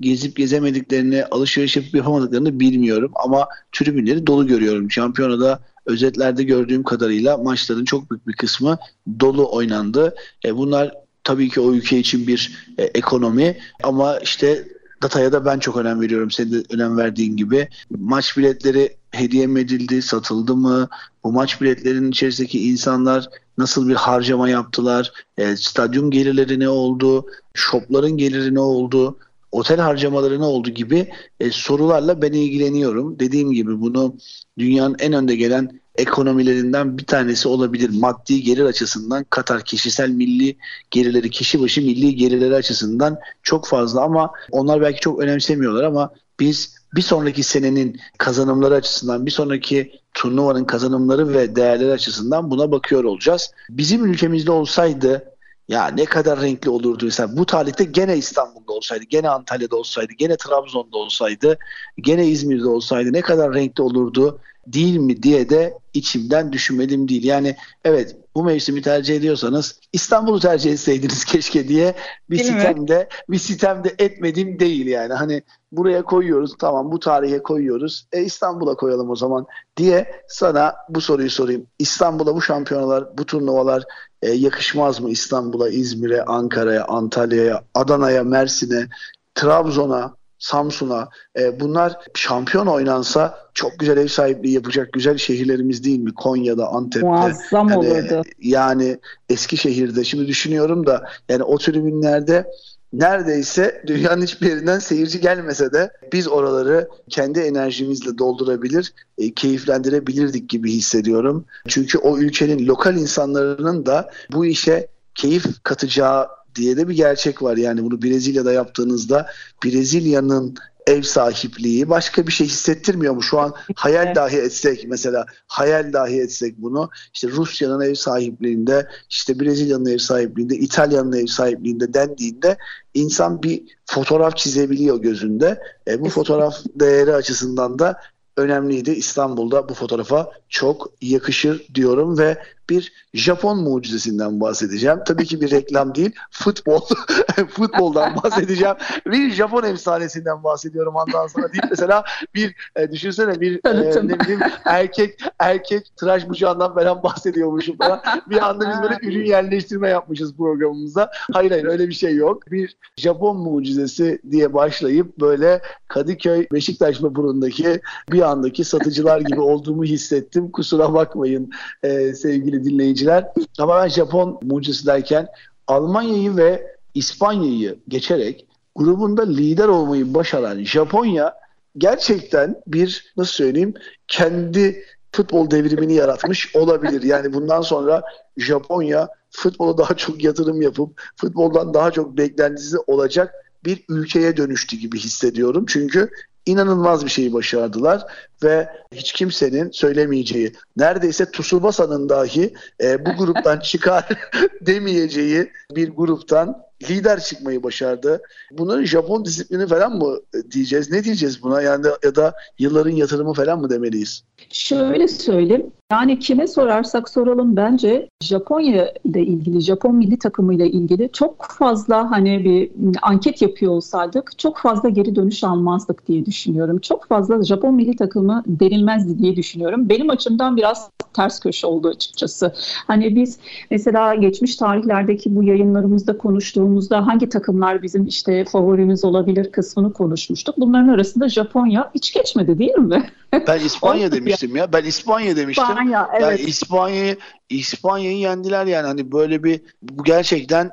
gezip gezemediklerini, alışveriş yapıp yapamadıklarını bilmiyorum. Ama tribünleri dolu görüyorum. Şampiyonada özetlerde gördüğüm kadarıyla maçların çok büyük bir kısmı dolu oynandı. E, bunlar tabii ki o ülke için bir e, ekonomi ama işte dataya da ben çok önem veriyorum. Senin de önem verdiğin gibi. Maç biletleri hediye mi edildi, satıldı mı? Bu maç biletlerinin içerisindeki insanlar nasıl bir harcama yaptılar? E, stadyum gelirleri ne oldu? Shopların geliri ne oldu? Otel harcamaları ne oldu gibi e, sorularla ben ilgileniyorum. Dediğim gibi bunu dünyanın en önde gelen ekonomilerinden bir tanesi olabilir. Maddi gelir açısından Katar kişisel milli gelirleri, kişi başı milli gelirleri açısından çok fazla ama onlar belki çok önemsemiyorlar ama biz bir sonraki senenin kazanımları açısından, bir sonraki turnuvanın kazanımları ve değerleri açısından buna bakıyor olacağız. Bizim ülkemizde olsaydı ya ne kadar renkli olurdu mesela bu tarihte gene İstanbul'da olsaydı, gene Antalya'da olsaydı, gene Trabzon'da olsaydı, gene İzmir'de olsaydı ne kadar renkli olurdu değil mi diye de içimden düşünmedim değil. Yani evet bu mevsimi tercih ediyorsanız İstanbul'u tercih etseydiniz keşke diye bir değil sitemde mi? bir sitemde etmedim değil yani. Hani buraya koyuyoruz tamam bu tarihe koyuyoruz. E İstanbul'a koyalım o zaman diye sana bu soruyu sorayım. İstanbul'a bu şampiyonalar, bu turnuvalar e, yakışmaz mı İstanbul'a, İzmir'e, Ankara'ya, Antalya'ya, Adana'ya, Mersin'e, Trabzon'a, Samsun'a e, bunlar şampiyon oynansa çok güzel ev sahipliği yapacak güzel şehirlerimiz değil mi? Konya'da, Antep'te. Muazzam yani, olurdu. Yani Eskişehir'de. Şimdi düşünüyorum da yani o tribünlerde neredeyse dünyanın hiçbir yerinden seyirci gelmese de biz oraları kendi enerjimizle doldurabilir, e, keyiflendirebilirdik gibi hissediyorum. Çünkü o ülkenin lokal insanların da bu işe keyif katacağı diye de bir gerçek var. Yani bunu Brezilya'da yaptığınızda Brezilya'nın ev sahipliği başka bir şey hissettirmiyor mu? Şu an hayal dahi etsek mesela hayal dahi etsek bunu işte Rusya'nın ev sahipliğinde işte Brezilya'nın ev sahipliğinde İtalya'nın ev sahipliğinde dendiğinde insan bir fotoğraf çizebiliyor gözünde. E, bu fotoğraf değeri açısından da önemliydi. İstanbul'da bu fotoğrafa çok yakışır diyorum ve bir Japon mucizesinden bahsedeceğim. Tabii ki bir reklam değil, futbol. Futboldan bahsedeceğim. Bir Japon efsanesinden bahsediyorum ondan sonra değil. Mesela bir e, düşünsene bir e, ne bileyim erkek erkek tıraş bıçağından falan bahsediyormuşum falan. Bir anda biz böyle ürün yerleştirme yapmışız programımızda. Hayır hayır öyle bir şey yok. Bir Japon mucizesi diye başlayıp böyle Kadıköy Beşiktaş vapurundaki bir andaki satıcılar gibi olduğumu hissettim. Kusura bakmayın e, sevgili sevgili dinleyiciler. Ama ben Japon mucizesi derken Almanya'yı ve İspanya'yı geçerek grubunda lider olmayı başaran Japonya gerçekten bir nasıl söyleyeyim kendi futbol devrimini yaratmış olabilir. Yani bundan sonra Japonya futbola daha çok yatırım yapıp futboldan daha çok beklentisi olacak bir ülkeye dönüştü gibi hissediyorum. Çünkü inanılmaz bir şeyi başardılar ve hiç kimsenin söylemeyeceği, neredeyse Tsubasa'nın dahi e, bu gruptan çıkar demeyeceği bir gruptan lider çıkmayı başardı. Bunların Japon disiplini falan mı diyeceğiz? Ne diyeceğiz buna? Yani ya da yılların yatırımı falan mı demeliyiz? Şöyle söyleyeyim. Yani kime sorarsak soralım bence Japonya ile ilgili, Japon milli takımı ile ilgili çok fazla hani bir anket yapıyor olsaydık çok fazla geri dönüş almazdık diye düşünüyorum. Çok fazla Japon milli takımı denilmezdi diye düşünüyorum. Benim açımdan biraz ters köşe oldu açıkçası. Hani biz mesela geçmiş tarihlerdeki bu yayınlarımızda konuştuğumuzda hangi takımlar bizim işte favorimiz olabilir kısmını konuşmuştuk. Bunların arasında Japonya hiç geçmedi değil mi? Ben İspanya demiştim ya. Ben İspanya demiştim. İspanya, evet. Yani İspanya'yı İspanya'yı yendiler yani hani böyle bir bu gerçekten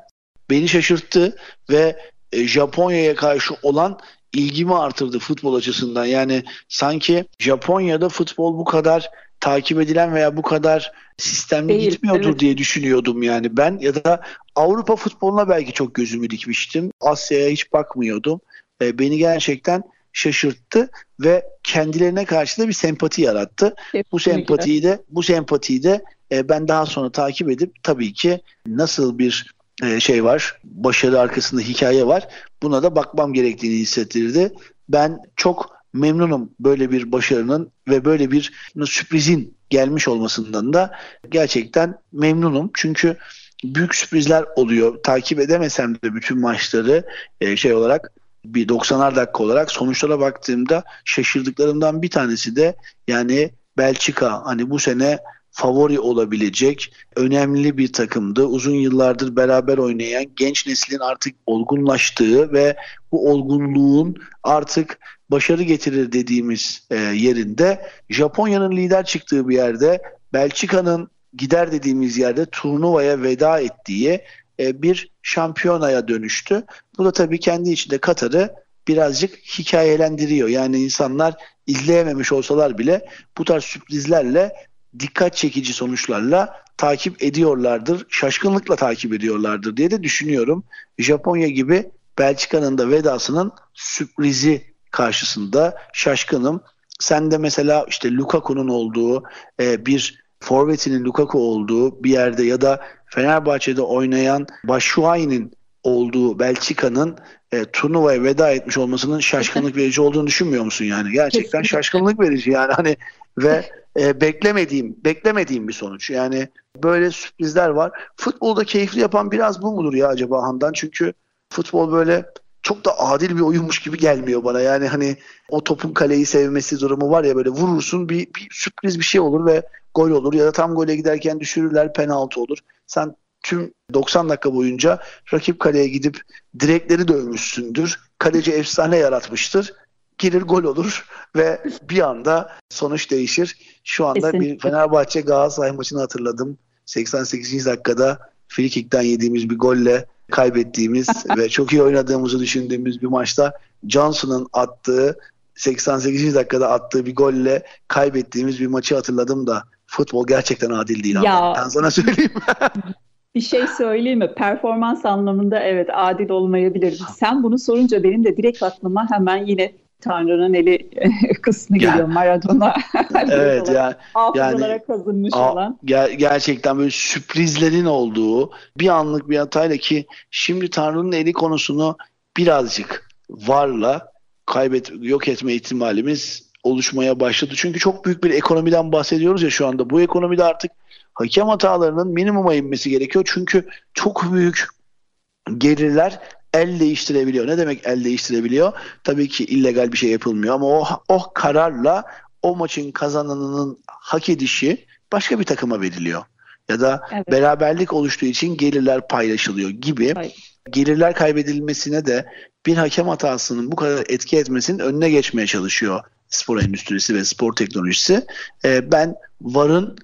beni şaşırttı ve e, Japonya'ya karşı olan ilgimi artırdı futbol açısından. Yani sanki Japonya'da futbol bu kadar takip edilen veya bu kadar sistemli Değil, gitmiyordur evet. diye düşünüyordum yani ben ya da Avrupa futboluna belki çok gözümü dikmiştim. Asya'ya hiç bakmıyordum. E, beni gerçekten şaşırttı ve kendilerine karşı da bir sempati yarattı. Kesinlikle. Bu sempatiyi de bu sempatiyi de e, ben daha sonra takip edip tabii ki nasıl bir e, şey var, başarı arkasında hikaye var. Buna da bakmam gerektiğini hissettirdi. Ben çok memnunum böyle bir başarının ve böyle bir sürprizin gelmiş olmasından da gerçekten memnunum. Çünkü büyük sürprizler oluyor. Takip edemesem de bütün maçları e, şey olarak bir 90'ar dakika olarak sonuçlara baktığımda şaşırdıklarımdan bir tanesi de yani Belçika hani bu sene favori olabilecek önemli bir takımdı. Uzun yıllardır beraber oynayan genç neslin artık olgunlaştığı ve bu olgunluğun artık başarı getirir dediğimiz e, yerinde Japonya'nın lider çıktığı bir yerde Belçika'nın gider dediğimiz yerde turnuvaya veda ettiği bir şampiyonaya dönüştü. Bu da tabii kendi içinde Katar'ı birazcık hikayelendiriyor. Yani insanlar izleyememiş olsalar bile bu tarz sürprizlerle dikkat çekici sonuçlarla takip ediyorlardır. Şaşkınlıkla takip ediyorlardır diye de düşünüyorum. Japonya gibi Belçika'nın da vedasının sürprizi karşısında şaşkınım. Sen de mesela işte Lukaku'nun olduğu e, bir forvetinin Lukaku olduğu bir yerde ya da Fenerbahçe'de oynayan Başuay'ın olduğu Belçika'nın e, turnuvaya veda etmiş olmasının şaşkınlık verici olduğunu düşünmüyor musun yani? Gerçekten şaşkınlık verici yani hani ve e, beklemediğim beklemediğim bir sonuç. Yani böyle sürprizler var. Futbolda keyifli yapan biraz bu mudur ya acaba Handan? Çünkü futbol böyle çok da adil bir oyunmuş gibi gelmiyor bana. Yani hani o topun kaleyi sevmesi durumu var ya böyle vurursun bir, bir sürpriz bir şey olur ve gol olur ya da tam gole giderken düşürürler penaltı olur. Sen tüm 90 dakika boyunca rakip kaleye gidip direkleri dövmüşsündür. Kaleci efsane yaratmıştır. Girir gol olur ve bir anda sonuç değişir. Şu anda Kesinlikle. bir Fenerbahçe Galatasaray maçını hatırladım. 88. dakikada frikikten yediğimiz bir golle kaybettiğimiz ve çok iyi oynadığımızı düşündüğümüz bir maçta Johnson'ın attığı 88. dakikada attığı bir golle kaybettiğimiz bir maçı hatırladım da futbol gerçekten adil değil ya, ben sana söyleyeyim. bir şey söyleyeyim mi? Performans anlamında evet adil olmayabilir. Sen bunu sorunca benim de direkt aklıma hemen yine Tanrı'nın eli kısmı geliyor ya. Maradona. evet ya. Yani, yani kazınmış a, olan. Ger- gerçekten böyle sürprizlerin olduğu bir anlık bir hatayla ki şimdi Tanrı'nın eli konusunu birazcık varla kaybet yok etme ihtimalimiz oluşmaya başladı. Çünkü çok büyük bir ekonomiden bahsediyoruz ya şu anda. Bu ekonomide artık hakem hatalarının minimuma inmesi gerekiyor. Çünkü çok büyük gelirler el değiştirebiliyor. Ne demek el değiştirebiliyor? Tabii ki illegal bir şey yapılmıyor ama o, o kararla o maçın kazananının hak edişi başka bir takıma veriliyor. Ya da evet. beraberlik oluştuğu için gelirler paylaşılıyor gibi. Hayır. Gelirler kaybedilmesine de bir hakem hatasının bu kadar etki etmesinin önüne geçmeye çalışıyor spor endüstrisi ve spor teknolojisi. Ee, ben VAR'ın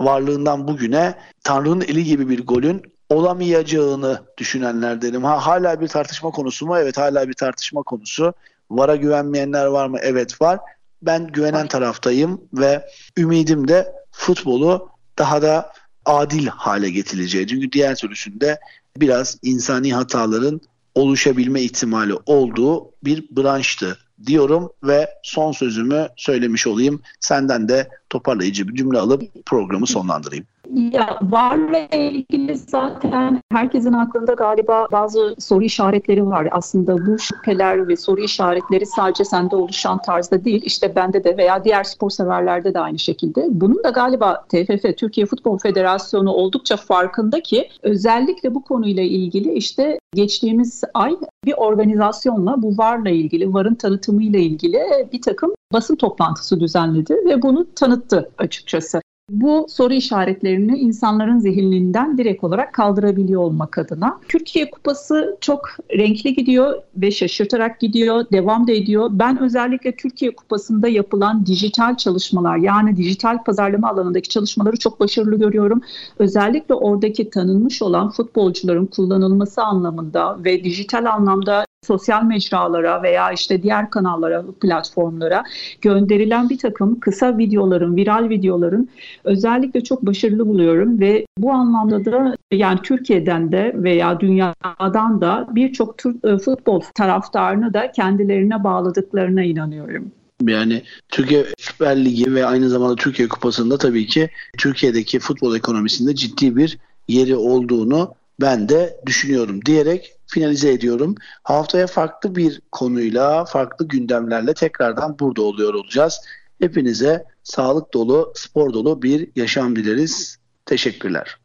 varlığından bugüne Tanrı'nın eli gibi bir golün olamayacağını düşünenlerdenim. Ha, hala bir tartışma konusu mu? Evet hala bir tartışma konusu. VAR'a güvenmeyenler var mı? Evet var. Ben güvenen taraftayım ve ümidim de futbolu daha da adil hale getireceği. Çünkü diğer türlüsünde biraz insani hataların oluşabilme ihtimali olduğu bir branştı diyorum ve son sözümü söylemiş olayım. Senden de toparlayıcı bir cümle alıp programı sonlandırayım. Ya varla ilgili zaten herkesin aklında galiba bazı soru işaretleri var. Aslında bu şüpheler ve soru işaretleri sadece sende oluşan tarzda değil, işte bende de veya diğer spor severlerde de aynı şekilde. Bunun da galiba TFF, Türkiye Futbol Federasyonu oldukça farkında ki özellikle bu konuyla ilgili işte geçtiğimiz ay bir organizasyonla bu VAR'la ilgili, VAR'ın tanıtımıyla ilgili bir takım basın toplantısı düzenledi ve bunu tanıttı açıkçası bu soru işaretlerini insanların zihninden direkt olarak kaldırabiliyor olmak adına. Türkiye Kupası çok renkli gidiyor ve şaşırtarak gidiyor, devam da ediyor. Ben özellikle Türkiye Kupası'nda yapılan dijital çalışmalar yani dijital pazarlama alanındaki çalışmaları çok başarılı görüyorum. Özellikle oradaki tanınmış olan futbolcuların kullanılması anlamında ve dijital anlamda sosyal mecralara veya işte diğer kanallara, platformlara gönderilen bir takım kısa videoların, viral videoların özellikle çok başarılı buluyorum ve bu anlamda da yani Türkiye'den de veya dünyadan da birçok e, futbol taraftarını da kendilerine bağladıklarına inanıyorum. Yani Türkiye Süper Ligi ve aynı zamanda Türkiye Kupası'nda tabii ki Türkiye'deki futbol ekonomisinde ciddi bir yeri olduğunu ben de düşünüyorum diyerek finalize ediyorum. Haftaya farklı bir konuyla, farklı gündemlerle tekrardan burada oluyor olacağız. Hepinize sağlık dolu, spor dolu bir yaşam dileriz. Teşekkürler.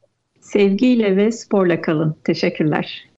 Sevgiyle ve sporla kalın. Teşekkürler.